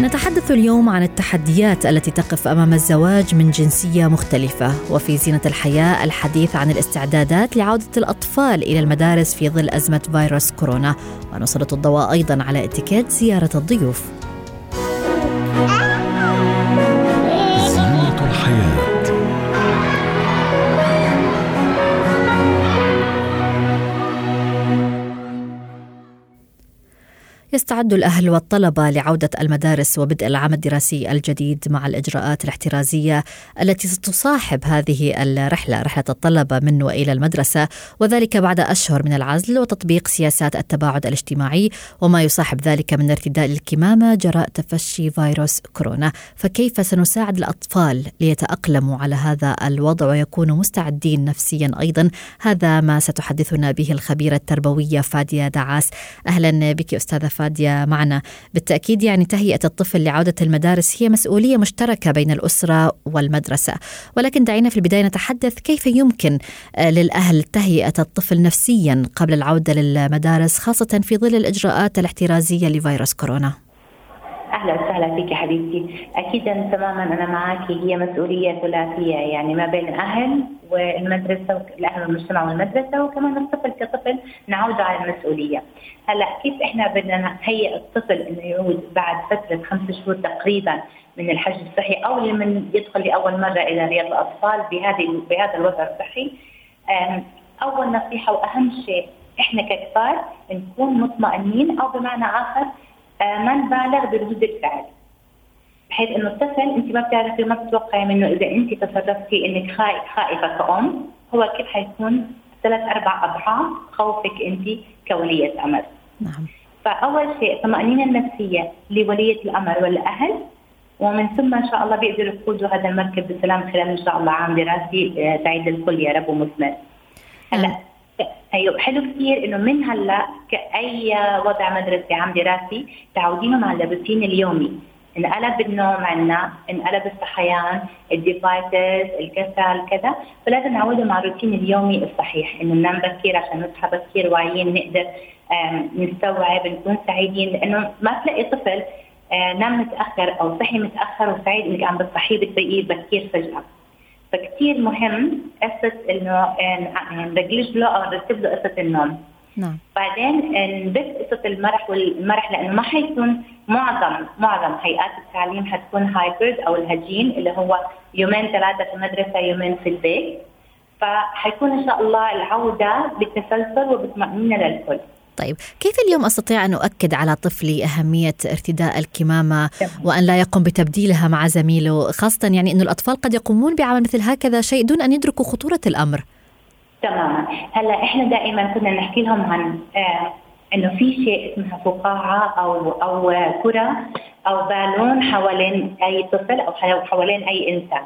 نتحدث اليوم عن التحديات التي تقف أمام الزواج من جنسية مختلفة وفي زينة الحياة الحديث عن الاستعدادات لعودة الأطفال إلى المدارس في ظل أزمة فيروس كورونا. ونسلط الضوء أيضا على إتيكيت زيارة الضيوف. يستعد الأهل والطلبة لعودة المدارس وبدء العام الدراسي الجديد مع الإجراءات الاحترازية التي ستصاحب هذه الرحلة رحلة الطلبة من وإلى المدرسة وذلك بعد أشهر من العزل وتطبيق سياسات التباعد الاجتماعي وما يصاحب ذلك من ارتداء الكمامة جراء تفشي فيروس كورونا. فكيف سنساعد الأطفال ليتأقلموا على هذا الوضع ويكونوا مستعدين نفسيا أيضا؟ هذا ما ستحدثنا به الخبيرة التربوية فادية دعاس. أهلا بك أستاذة فادية. معنا. بالتأكيد يعني تهيئة الطفل لعودة المدارس هي مسؤولية مشتركة بين الأسرة والمدرسة. ولكن دعينا في البداية نتحدث كيف يمكن آه، للأهل تهيئة الطفل نفسيا قبل العودة للمدارس خاصة في ظل الإجراءات الاحترازية لفيروس كورونا؟ أهلا وسهلا فيك حبيبتي، اكيدا تماما أنا معك هي مسؤولية ثلاثية يعني ما بين الأهل والمدرسة الأهل والمجتمع والمدرسة وكمان الطفل كطفل نعود على المسؤولية. هلأ كيف إحنا بدنا نهيئ الطفل إنه يعود بعد فترة خمس شهور تقريبا من الحجر الصحي أو لمن يدخل لأول مرة إلى رياض الأطفال بهذه بهذا الوضع الصحي. أول نصيحة وأهم شيء إحنا ككبار نكون مطمئنين أو بمعنى آخر ما نبالغ بردود الفعل بحيث إنه الطفل أنت ما بتعرفي ما بتتوقعي منه إذا أنت تصرفتي إنك خائف خائفة كأم هو كيف حيكون ثلاث أربع اضعاف خوفك أنت كولية أمر. نعم فأول شيء الطمانينه النفسية لولية الأمر والأهل ومن ثم إن شاء الله بيقدروا يقودوا هذا المركب بسلام خلال إن شاء الله عام دراسي آه، سعيد للكل يا رب ومثمر. هلا أيوه حلو كثير إنه من هلأ كأي وضع مدرسي عام دراسي تعودينهم على الروتين اليومي. انقلب النوم عنا انقلب الصحيان ال devices الكسل كذا. فلازم نعودهم على الروتين اليومي الصحيح. إنه ننام بكير عشان نصحى بكير واعيين نقدر نستوعب نكون سعيدين. لأنه ما تلاقي طفل آه، نام متأخر أو صحي متأخر وسعيد إنك عم بتصحيه بتلاقيه بكير فجأة. فكتير مهم قصه إنه نرجع له أو نرتب له قصه النوم. نعم. بعدين نبث قصه المرح والمرح لأنه ما حيكون معظم معظم هيئات التعليم حتكون هايبرد أو الهجين اللي هو يومين ثلاثة في المدرسة يومين في البيت. فحيكون إن شاء الله العودة بالتسلسل وبطمأنينه للكل. طيب كيف اليوم أستطيع أن أؤكد على طفلي أهمية ارتداء الكمامة تمام. وأن لا يقوم بتبديلها مع زميله خاصة يعني إنه الأطفال قد يقومون بعمل مثل هكذا شيء دون أن يدركوا خطورة الأمر تماما هلا إحنا دائما كنا نحكي لهم عن آه إنه في شيء اسمها فقاعة أو أو كرة أو بالون حوالين أي طفل أو حو- حوالين أي إنسان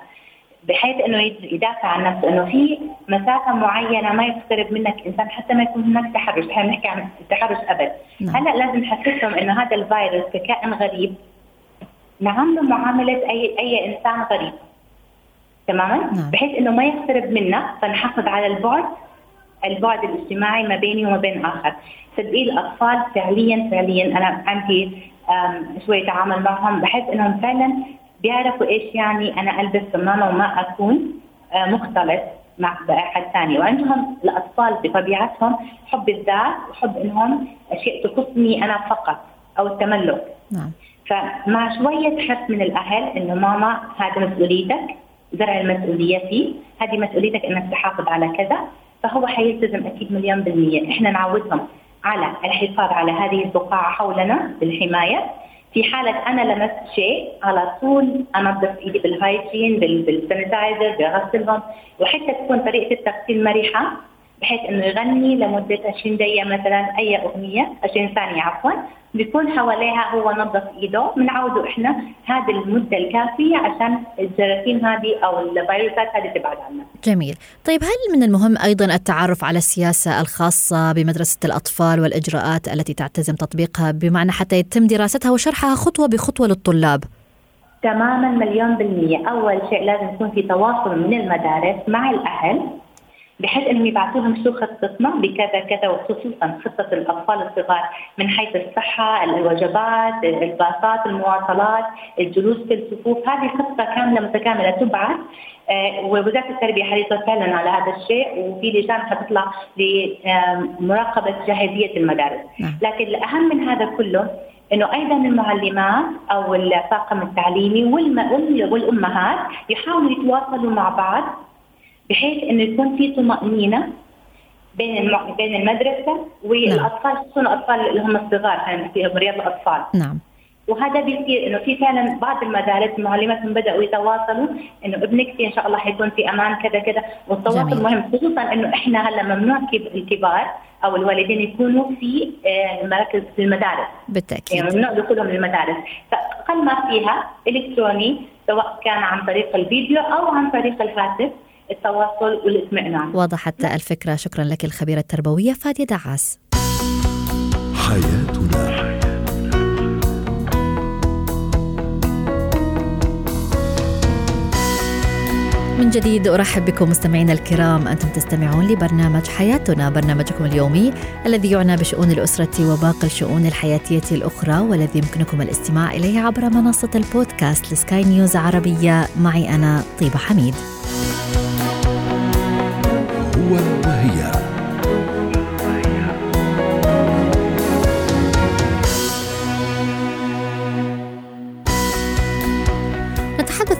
بحيث إنه يد- يدافع عن نفسه إنه في مسافة معينة ما يقترب منك إنسان حتى ما يكون هناك تحرش إحنا بنحكي عن التحرش أبد. نعم. هلأ لازم نحسسهم إنه هذا الفيروس ككائن غريب. نعامله معامله اي أي إنسان غريب. تماما؟ نعم. بحيث إنه ما يقترب منا فنحافظ على البعد البعد الاجتماعي ما بيني وما بين آخر. صدقي الأطفال فعليا فعليا. أنا عندي آم، شوية تعامل معهم بحس إنهم فعلا بيعرفوا إيش يعني أنا ألبس كمامه وما أكون آه، مختلط مع احد ثاني. وعندهم الأطفال بطبيعتهم حب الذات وحب إنهم اشياء تخصني أنا فقط أو التملك. نعم. فمع شوية حث من الأهل إنه ماما هذا مسؤوليتك زرع المسؤولية فيه هذه مسؤوليتك إنك تحافظ على كذا فهو حيلتزم أكيد مليون بالمية. إحنا نعودهم على الحفاظ على هذه الفقاعة حولنا بالحماية. في حالة أنا لمست شيء على طول أنظف إيدي بال hygiene بال- بال sanitizer بغسلهم وحتى تكون طريقة التغسيل مرحة. بحيث إنه يغني لمدة 20 دقيقة مثلا أي أغنية 20 ثانية عفوا. بيكون حواليها هو نظف إيده. بنعوده إحنا هذه المدة الكافية عشان الجراثيم هذه أو الفيروسات هذه تبعد عنا. جميل، طيب هل من المهم أيضا التعرف على السياسة الخاصة بمدرسة الأطفال والإجراءات التي تعتزم تطبيقها بمعنى حتى يتم دراستها وشرحها خطوة بخطوة للطلاب؟ تماما مليون بالمية. أول شيء لازم يكون في تواصل من المدارس مع الأهل. بحيث أنهم يبعثوا لهم شو خطتنا بكذا كذا وخصوصا خطة الأطفال الصغار من حيث الصحة، الوجبات، الباصات، المواصلات، الجلوس في الصفوف، هذه خطة كاملة متكاملة تبعث. آه، ووزارة التربية حريصة فعلا على هذا الشيء وفي لجان حتطلع لمراقبة جاهزية المدارس، نعم. لكن الأهم من هذا كله إنه أيضا المعلمات أو الطاقم التعليمي والأمهات يحاولوا يتواصلوا مع بعض بحيث انه يكون في طمأنينة بين بين المدرسة والأطفال نعم. خصوصا الأطفال اللي هم الصغار في رياض الأطفال. نعم. وهذا بيصير إنه في فعلا بعض المدارس معلماتهم بدأوا يتواصلوا إنه ابنك في إن شاء الله حيكون في أمان كذا كذا. والتواصل جميل. مهم خصوصا إنه إحنا هلأ ممنوع الكبار أو الوالدين يكونوا في آه، مراكز في المدارس. بالتأكيد. يعني ممنوع دخولهم للمدارس. فاقل ما فيها؟ إلكتروني سواء كان عن طريق الفيديو أو عن طريق الهاتف. التواصل والاطمئنان. وضحت الفكرة. شكرا لك الخبيرة التربوية فادية دعاس. حياتنا. من جديد أرحب بكم مستمعينا الكرام. أنتم تستمعون لبرنامج حياتنا برنامجكم اليومي الذي يعنى بشؤون الأسرة وباقي الشؤون الحياتية الأخرى والذي يمكنكم الاستماع إليه عبر منصة البودكاست لسكاي نيوز عربية. معي أنا طيبة حميد. هو وهي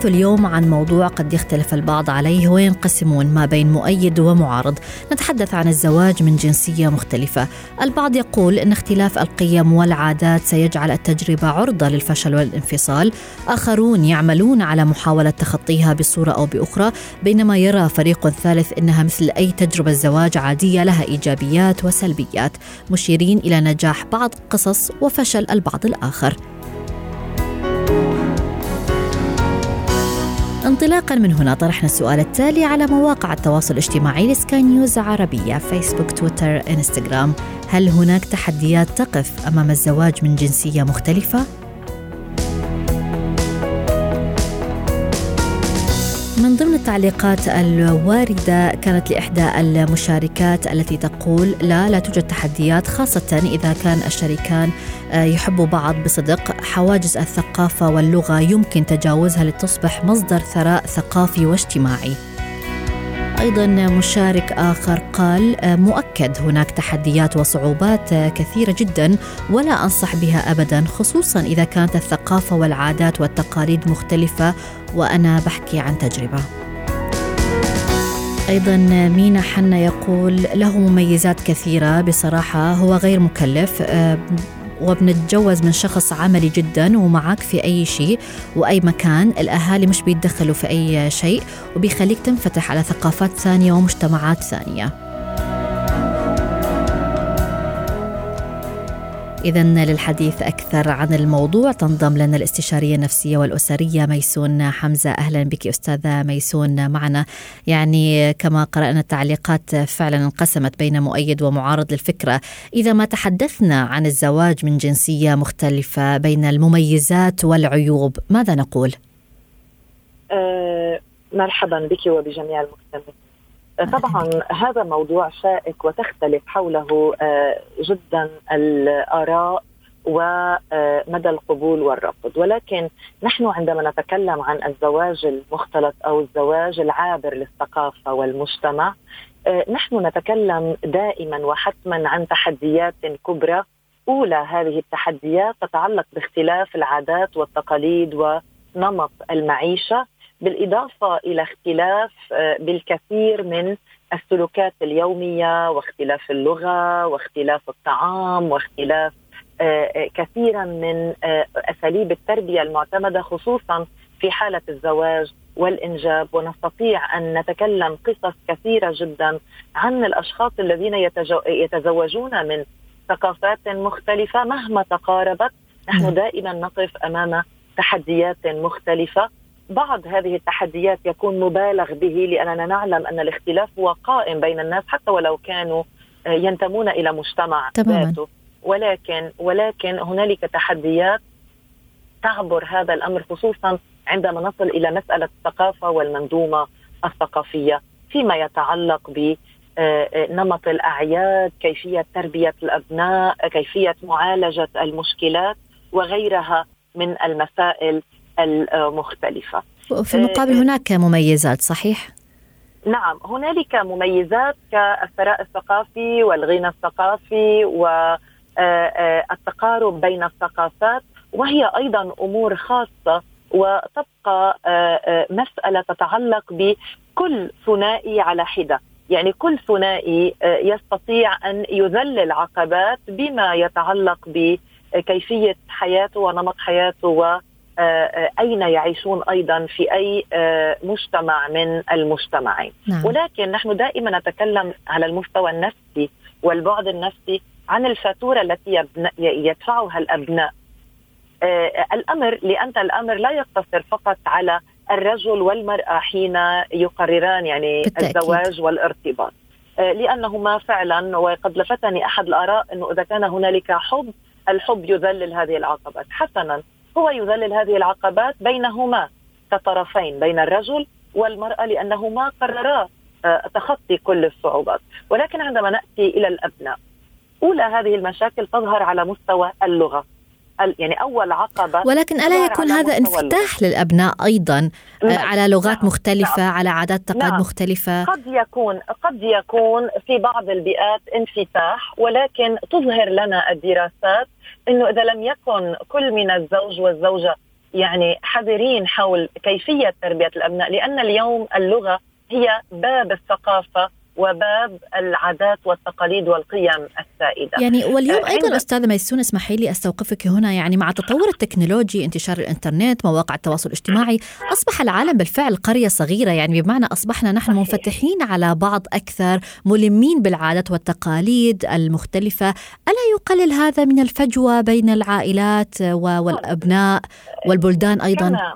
نتحدث اليوم عن موضوع قد يختلف البعض عليه وينقسمون ما بين مؤيد ومعارض. نتحدث عن الزواج من جنسية مختلفة. البعض يقول أن اختلاف القيم والعادات سيجعل التجربة عرضة للفشل والانفصال. آخرون يعملون على محاولة تخطيها بصورة أو بأخرى بينما يرى فريق ثالث أنها مثل أي تجربة زواج عادية لها إيجابيات وسلبيات مشيرين إلى نجاح بعض قصص وفشل البعض الآخر. انطلاقا من هنا طرحنا السؤال التالي على مواقع التواصل الاجتماعي لسكاي نيوز عربية فيسبوك تويتر انستغرام هل هناك تحديات تقف أمام الزواج من جنسية مختلفة؟ من ضمن التعليقات الواردة كانت لإحدى المشاركات التي تقول لا لا توجد تحديات خاصة إذا كان الشريكان آه، يحبوا بعض بصدق. حواجز الثقافة واللغة يمكن تجاوزها لتصبح مصدر ثراء ثقافي واجتماعي. أيضا مشارك آخر قال مؤكد هناك تحديات وصعوبات كثيرة جدا ولا أنصح بها ابدا خصوصا إذا كانت الثقافة والعادات والتقاليد مختلفة وأنا بحكي عن تجربة. أيضا مينا حنا يقول له مميزات كثيرة بصراحة هو غير مكلف وبنتجوز من شخص عملي جدا ومعك في أي شيء وأي مكان الأهالي مش بيتدخلوا في أي شيء وبيخليك تنفتح على ثقافات ثانية ومجتمعات ثانية. إذا للحديث أكثر عن الموضوع. تنضم لنا الاستشارية النفسية والأسرية ميسون حمزة. أهلا بك أستاذة ميسون معنا. يعني كما قرأنا التعليقات فعلا انقسمت بين مؤيد ومعارض للفكرة. إذا ما تحدثنا عن الزواج من جنسية مختلفة بين المميزات والعيوب ماذا نقول؟ أه مرحبا بك وبجميع المستمعين. طبعا هذا موضوع شائك وتختلف حوله آه، جدا الآراء ومدى القبول والرفض. ولكن نحن عندما نتكلم عن الزواج المختلط أو الزواج العابر للثقافة والمجتمع آه، نحن نتكلم دائما وحتما عن تحديات كبرى. أولى هذه التحديات تتعلق باختلاف العادات والتقاليد ونمط المعيشة. بالإضافة إلى اختلاف آه، بالكثير من السلوكات اليومية واختلاف اللغة واختلاف الطعام واختلاف آه، آه، كثيرا من أساليب التربية المعتمدة خصوصا في حالة الزواج والإنجاب. ونستطيع أن نتكلم قصص كثيرة جدا عن الأشخاص الذين يتزوجون من ثقافات مختلفة مهما تقاربت. نحن دائما نقف أمام تحديات مختلفة. بعض هذه التحديات يكون مبالغ به لأننا نعلم أن الاختلاف هو قائم بين الناس حتى ولو كانوا آه، ينتمون إلى مجتمع تماما. ذاته ولكن ولكن هنالك تحديات تعبر هذا الأمر خصوصا عندما نصل إلى مسألة الثقافة والمنظومة الثقافية فيما يتعلق ب آه، آه، نمط الأعياد، كيفية تربية الأبناء، كيفية معالجة المشكلات وغيرها من المسائل المختلفة. في المقابل آه، هناك مميزات صحيح؟ نعم هنالك مميزات كالثراء الثقافي والغنى الثقافي والتقارب بين الثقافات وهي أيضا أمور خاصة وتبقى مسألة تتعلق بكل ثنائي على حدة يعني كل ثنائي يستطيع أن يذلل عقبات بما يتعلق بكيفية حياته ونمط حياته و أين يعيشون أيضا في أي مجتمع من المجتمعين نعم. ولكن نحن دائما نتكلم على المستوى النفسي والبعد النفسي عن الفاتورة التي يدفعها الأبناء آه، الأمر لأن الأمر لا يقتصر فقط على الرجل والمرأة حين يقرران يعني بالتأكيد. الزواج والارتباط آه، لأنهما فعلا وقد لفتني أحد الآراء أنه إذا كان هنالك حب الحب يذلل هذه العقبات حسنا هو يذلل هذه العقبات بينهما كطرفين بين الرجل والمرأة لأنهما قررا آه، تخطي كل الصعوبات ولكن عندما نأتي إلى الأبناء أولى هذه المشاكل تظهر على مستوى اللغة يعني أول عقبة ولكن ألا يكون هذا انفتاح للأبناء أيضا آه، نعم. على لغات نعم. مختلفة نعم. على عادات تقاليد نعم. مختلفة قد يكون قد يكون في بعض البيئات انفتاح ولكن تظهر لنا الدراسات إنه إذا لم يكن كل من الزوج والزوجة يعني حذرين حول كيفية تربية الأبناء لأن اليوم اللغة هي باب الثقافة وباب العادات والتقاليد والقيم السائدة. يعني واليوم أيضا أستاذة ميسون اسمحي لي أستوقفك هنا. يعني مع تطور التكنولوجي انتشار الإنترنت مواقع التواصل الاجتماعي أصبح العالم بالفعل قرية صغيرة. يعني بمعنى أصبحنا نحن منفتحين على بعض أكثر ملمين بالعادات والتقاليد المختلفة. ألا يقلل هذا من الفجوة بين العائلات والأبناء والبلدان أيضا؟ كما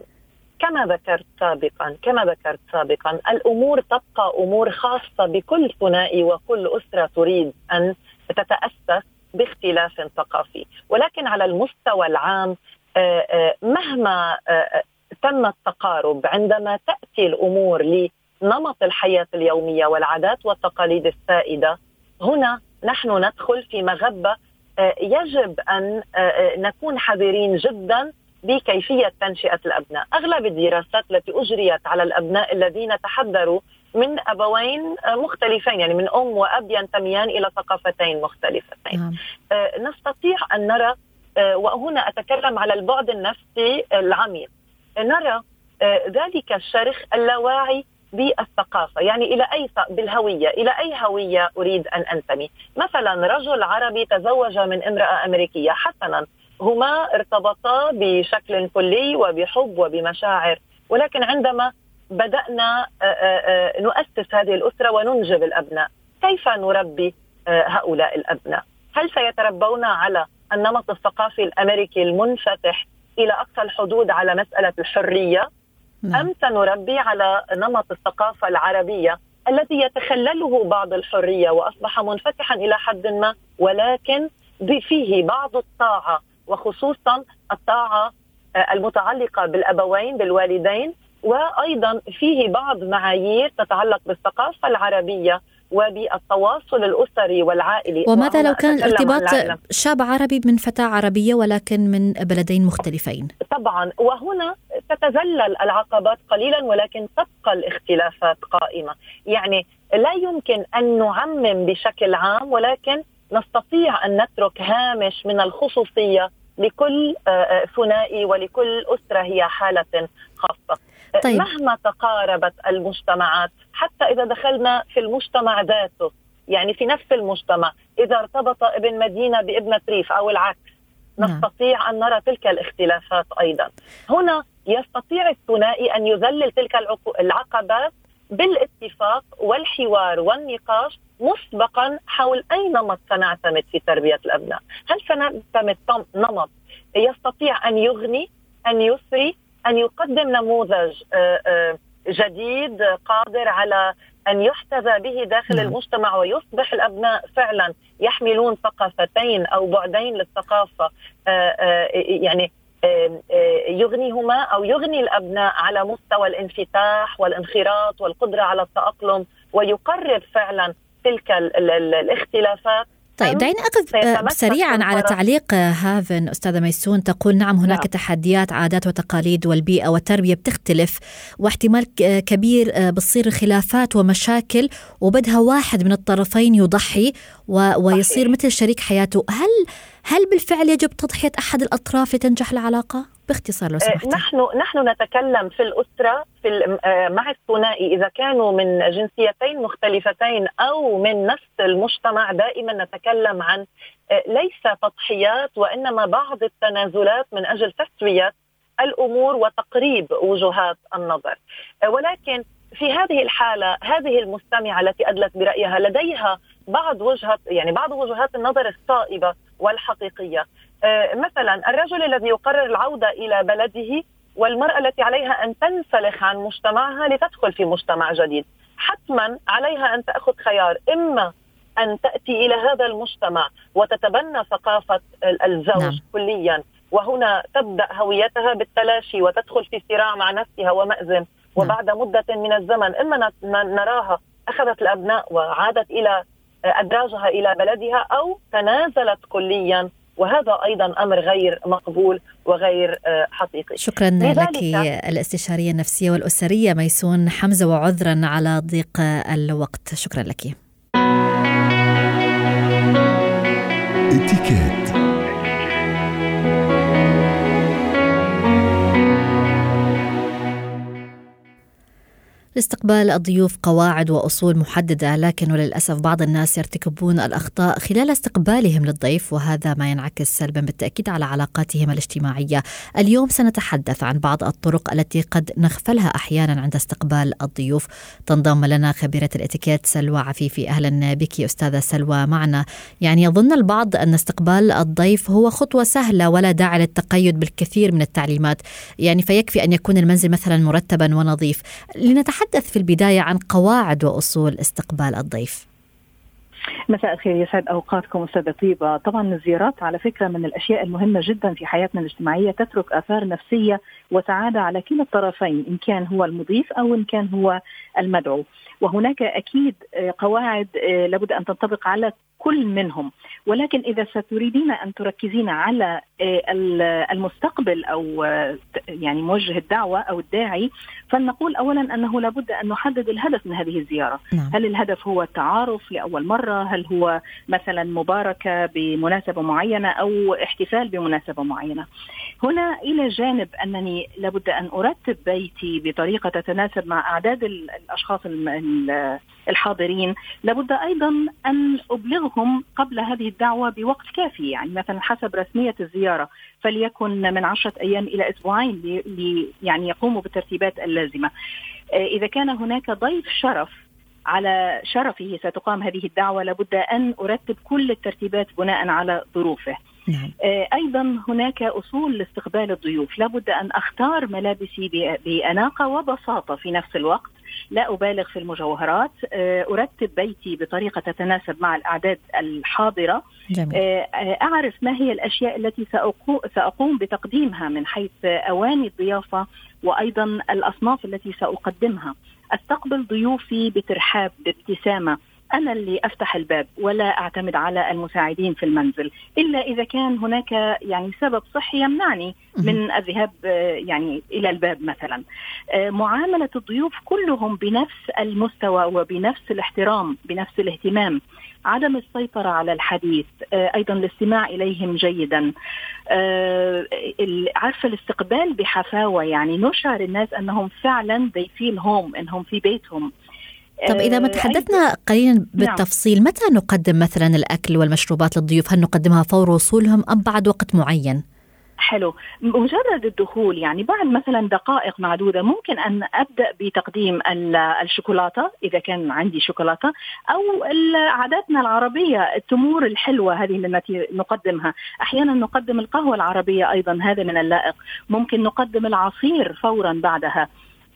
ذكرت سابقا كما ذكرت سابقا الأمور تبقى أمور خاصة بكل ثنائي وكل أسرة تريد أن تتأسس باختلاف ثقافي. ولكن على المستوى العام آه، آه، مهما آه، تم التقارب عندما تأتي الأمور لنمط الحياة اليومية والعادات والتقاليد السائدة هنا نحن ندخل في مغبة يجب أن نكون حذرين جدا بكيفية تنشئة الأبناء، أغلب الدراسات التي أجريت على الأبناء الذين تحدروا من أبوين مختلفين يعني من أم وأب ينتميان إلى ثقافتين مختلفتين. نعم. آه، نستطيع أن نرى آه، وهنا أتكلم على البعد النفسي العميق. نرى آه، ذلك الشرخ اللاواعي بالثقافة يعني إلى أي بالهوية إلى أي هوية أريد أن أنتمي مثلا رجل عربي تزوج من امرأة أمريكية حسنا هما ارتبطا بشكل كلي وبحب وبمشاعر. ولكن عندما بدأنا آه، آه، آه، نؤسس هذه الأسرة وننجب الأبناء كيف نربي هؤلاء الأبناء؟ هل سيتربون على النمط الثقافي الأمريكي المنفتح إلى أقصى الحدود على مسألة الحرية؟ نعم. أم سنربي على نمط الثقافة العربية الذي يتخلله بعض الحرية وأصبح منفتحا إلى حد ما ولكن فيه بعض الطاعة وخصوصا الطاعة آه، المتعلقة بالأبوين بالوالدين وأيضا فيه بعض معايير تتعلق بالثقافة العربية وبالتواصل الأسري والعائلي. وماذا لو كان الارتباط شاب عربي من فتاة عربية ولكن من بلدين مختلفين؟ طبعا وهنا تتذلل العقبات قليلا ولكن تبقى الاختلافات قائمة، يعني لا يمكن أن نعمم بشكل عام ولكن نستطيع أن نترك هامش من الخصوصية لكل آه، آه، ثنائي ولكل أسرة هي حالة خاصة. آه، طيب. مهما تقاربت المجتمعات حتى إذا دخلنا في المجتمع ذاته يعني في نفس المجتمع إذا ارتبط ابن مدينة بابنة ريف أو العكس نعم. نستطيع أن نرى تلك الاختلافات أيضا. هنا يستطيع الثنائي أن يذلل تلك العقبات بالاتفاق والحوار والنقاش مسبقا حول أي نمط سنعتمد في تربية الأبناء، هل سنعتمد نمط يستطيع أن يغني، أن يثري، أن يقدم نموذج آه، آه، جديد قادر على أن يحتذى به داخل نعم. المجتمع ويصبح الأبناء فعلا يحملون ثقافتين أو بعدين للثقافة آه، يعني يغنيهما أو يغني الأبناء على مستوى الانفتاح والانخراط والقدرة على التأقلم ويقرب فعلا تلك الاختلافات. طيب دعيني أقف سريعا على تعليق هافن أستاذة ميسون تقول نعم هناك نعم. تحديات عادات وتقاليد والبيئة والتربية بتختلف واحتمال كبير بتصير خلافات ومشاكل وبدها واحد من الطرفين يضحي ويصير مثل شريك حياته هل هل بالفعل يجب تضحية أحد الأطراف لتنجح العلاقة؟ باختصار لو سمحت نحن نحن نتكلم في الأسرة في آه، مع الثنائي. إذا كانوا من جنسيتين مختلفتين أو من نفس المجتمع دائما نتكلم عن آه، ليس تضحيات وإنما بعض التنازلات من أجل تسوية الأمور وتقريب وجهات النظر. آه، ولكن في هذه الحالة هذه المستمعة التي أدلت برأيها لديها بعض وجهة يعني بعض وجهات النظر الصائبة والحقيقية. آه، مثلا الرجل الذي يقرر العودة إلى بلده والمرأة التي عليها أن تنسلخ عن مجتمعها لتدخل في مجتمع جديد حتما عليها أن تأخذ خيار إما أن تأتي إلى هذا المجتمع وتتبنى ثقافة الزوج نعم. كليا وهنا تبدأ هويتها بالتلاشي وتدخل في صراع مع نفسها ومأزم نعم. وبعد مدة من الزمن إما نراها أخذت الأبناء وعادت إلى أدراجها إلى بلدها أو تنازلت كليا وهذا أيضا أمر غير مقبول وغير آه، حقيقي. شكرا لك الاستشارية النفسية والأسرية ميسون حمزة وعذرا على ضيق الوقت، شكرا لك. لاستقبال الضيوف قواعد وأصول محددة لكن وللأسف بعض الناس يرتكبون الأخطاء خلال استقبالهم للضيف وهذا ما ينعكس سلبا بالتأكيد على علاقاتهم الاجتماعية. اليوم سنتحدث عن بعض الطرق التي قد نغفلها أحيانا عند استقبال الضيوف. تنضم لنا خبيرة الإتيكيت سلوى عفيفي أهلا بك أستاذة سلوى معنا. يعني يظن البعض أن استقبال الضيف هو خطوة سهلة ولا داعي للتقيد بالكثير من التعليمات، يعني فيكفي أن يكون المنزل مثلا مرتبا ونظيف. لنتحدث نتحدث في البداية عن قواعد وأصول استقبال الضيف. مساء الخير يسعد أوقاتكم أستاذة طيبة، طبعا الزيارات على فكرة من الأشياء المهمة جدا في حياتنا الاجتماعية تترك آثار نفسية وسعاده على كلا الطرفين إن كان هو المضيف أو إن كان هو المدعو، وهناك أكيد قواعد آه، لابد أن تنطبق على كل منهم. ولكن إذا ستريدين أن تركزين على آه، المستقبل أو آه، يعني موجه الدعوة أو الداعي فلنقول اولا أنه لابد أن نحدد الهدف من هذه الزيارة. نعم. هل الهدف هو التعارف لأول مرة؟ هل هو مثلا مباركة بمناسبة معينة أو احتفال بمناسبة معينة؟ هنا إلى جانب أنني لابد أن أرتب بيتي بطريقة تتناسب مع أعداد الأشخاص الحاضرين لابد أيضا أن أبلغهم قبل هذه الدعوة بوقت كافي يعني مثلا حسب رسمية الزيارة فليكن من عشرة أيام إلى أسبوعين لي يعني يقوموا بالترتيبات اللازمة. آه، إذا كان هناك ضيف شرف على شرفه ستقام هذه الدعوة لابد أن أرتب كل الترتيبات بناء على ظروفه. نعم. آه، أيضا هناك أصول لاستقبال الضيوف لابد أن أختار ملابسي بأناقة وبساطة في نفس الوقت لا أبالغ في المجوهرات. آه، أرتب بيتي بطريقة تتناسب مع الأعداد الحاضرة. جميل. آه، أعرف ما هي الأشياء التي سأقوم بتقديمها من حيث أواني الضيافة وأيضا الأصناف التي سأقدمها. أستقبل ضيوفي بترحاب بابتسامة. أنا اللي أفتح الباب ولا أعتمد على المساعدين في المنزل إلا إذا كان هناك يعني سبب صحي يمنعني من الذهاب يعني إلى الباب مثلا. آه، معاملة الضيوف كلهم بنفس المستوى وبنفس الاحترام بنفس الاهتمام. عدم السيطرة على الحديث آه، أيضا الاستماع إليهم جيدا. آه، عارفة الاستقبال بحفاوة يعني نشعر الناس أنهم فعلا they feel home أنهم في بيتهم. طب إذا ما آه، تحدثنا قليلا نعم. بالتفصيل متى نقدم مثلا الأكل والمشروبات للضيوف؟ هل نقدمها فور وصولهم أم بعد وقت معين؟ حلو. مجرد الدخول يعني بعد مثلا دقائق معدودة ممكن أن أبدأ بتقديم الشوكولاتة إذا كان عندي شوكولاتة أو عاداتنا العربية التمور الحلوة هذه التي نقدمها. أحيانا نقدم القهوة العربية أيضا هذا من اللائق. ممكن نقدم العصير فورا بعدها.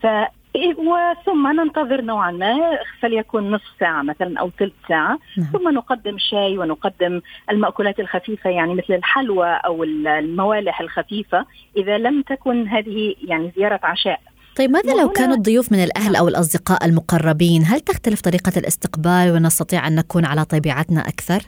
ف وثم ننتظر نوعا ما فليكن نصف ساعة مثلا أو ثلث ساعة نعم. ثم نقدم شاي ونقدم المأكولات الخفيفة يعني مثل الحلوى أو الموالح الخفيفة إذا لم تكن هذه يعني زيارة عشاء طيب ماذا لو كانوا الضيوف من الأهل أو الأصدقاء المقربين هل تختلف طريقة الاستقبال ونستطيع أن نكون على طبيعتنا أكثر؟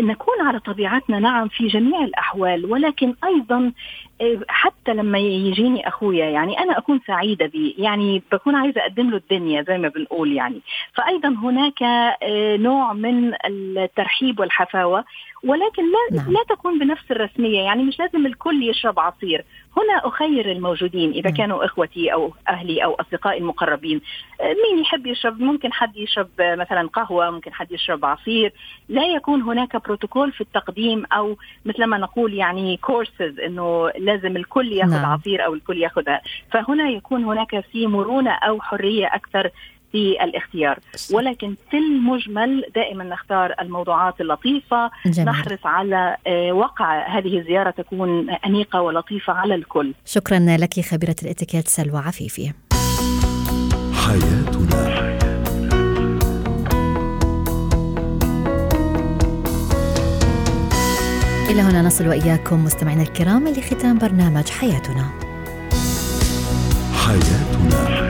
نكون على طبيعتنا نعم في جميع الأحوال ولكن أيضا إيه، حتى لما يجيني أخويا يعني أنا أكون سعيدة به يعني بكون عايزة أقدم له الدنيا زي ما بنقول يعني فايضا هناك إيه، نوع من الترحيب والحفاوة ولكن لا نعم. لا تكون بنفس الرسمية يعني مش لازم الكل يشرب عصير هنا أخير الموجودين نعم. كانوا إخوتي أو أهلي أو أصدقائي المقربين إيه، مين يحب يشرب ممكن حد يشرب مثلا قهوة ممكن حد يشرب عصير لا يكون هناك بروتوكول في التقديم أو مثل ما نقول يعني كورسز إنه لازم الكل يأخذ نعم. عصير أو الكل ياخذ فهنا يكون هناك في مرونة أو حرية أكثر في الاختيار. ولكن في المجمل دائما نختار الموضوعات اللطيفة. جميل. نحرص على آه، وقع هذه الزيارة تكون أنيقة ولطيفة على الكل. شكرا لك خبيرة الاتيكيت سلوى عفيفي. حياتنا. إلى هنا نصل وإياكم مستمعينا الكرام لختام برنامج حياتنا. حياتنا.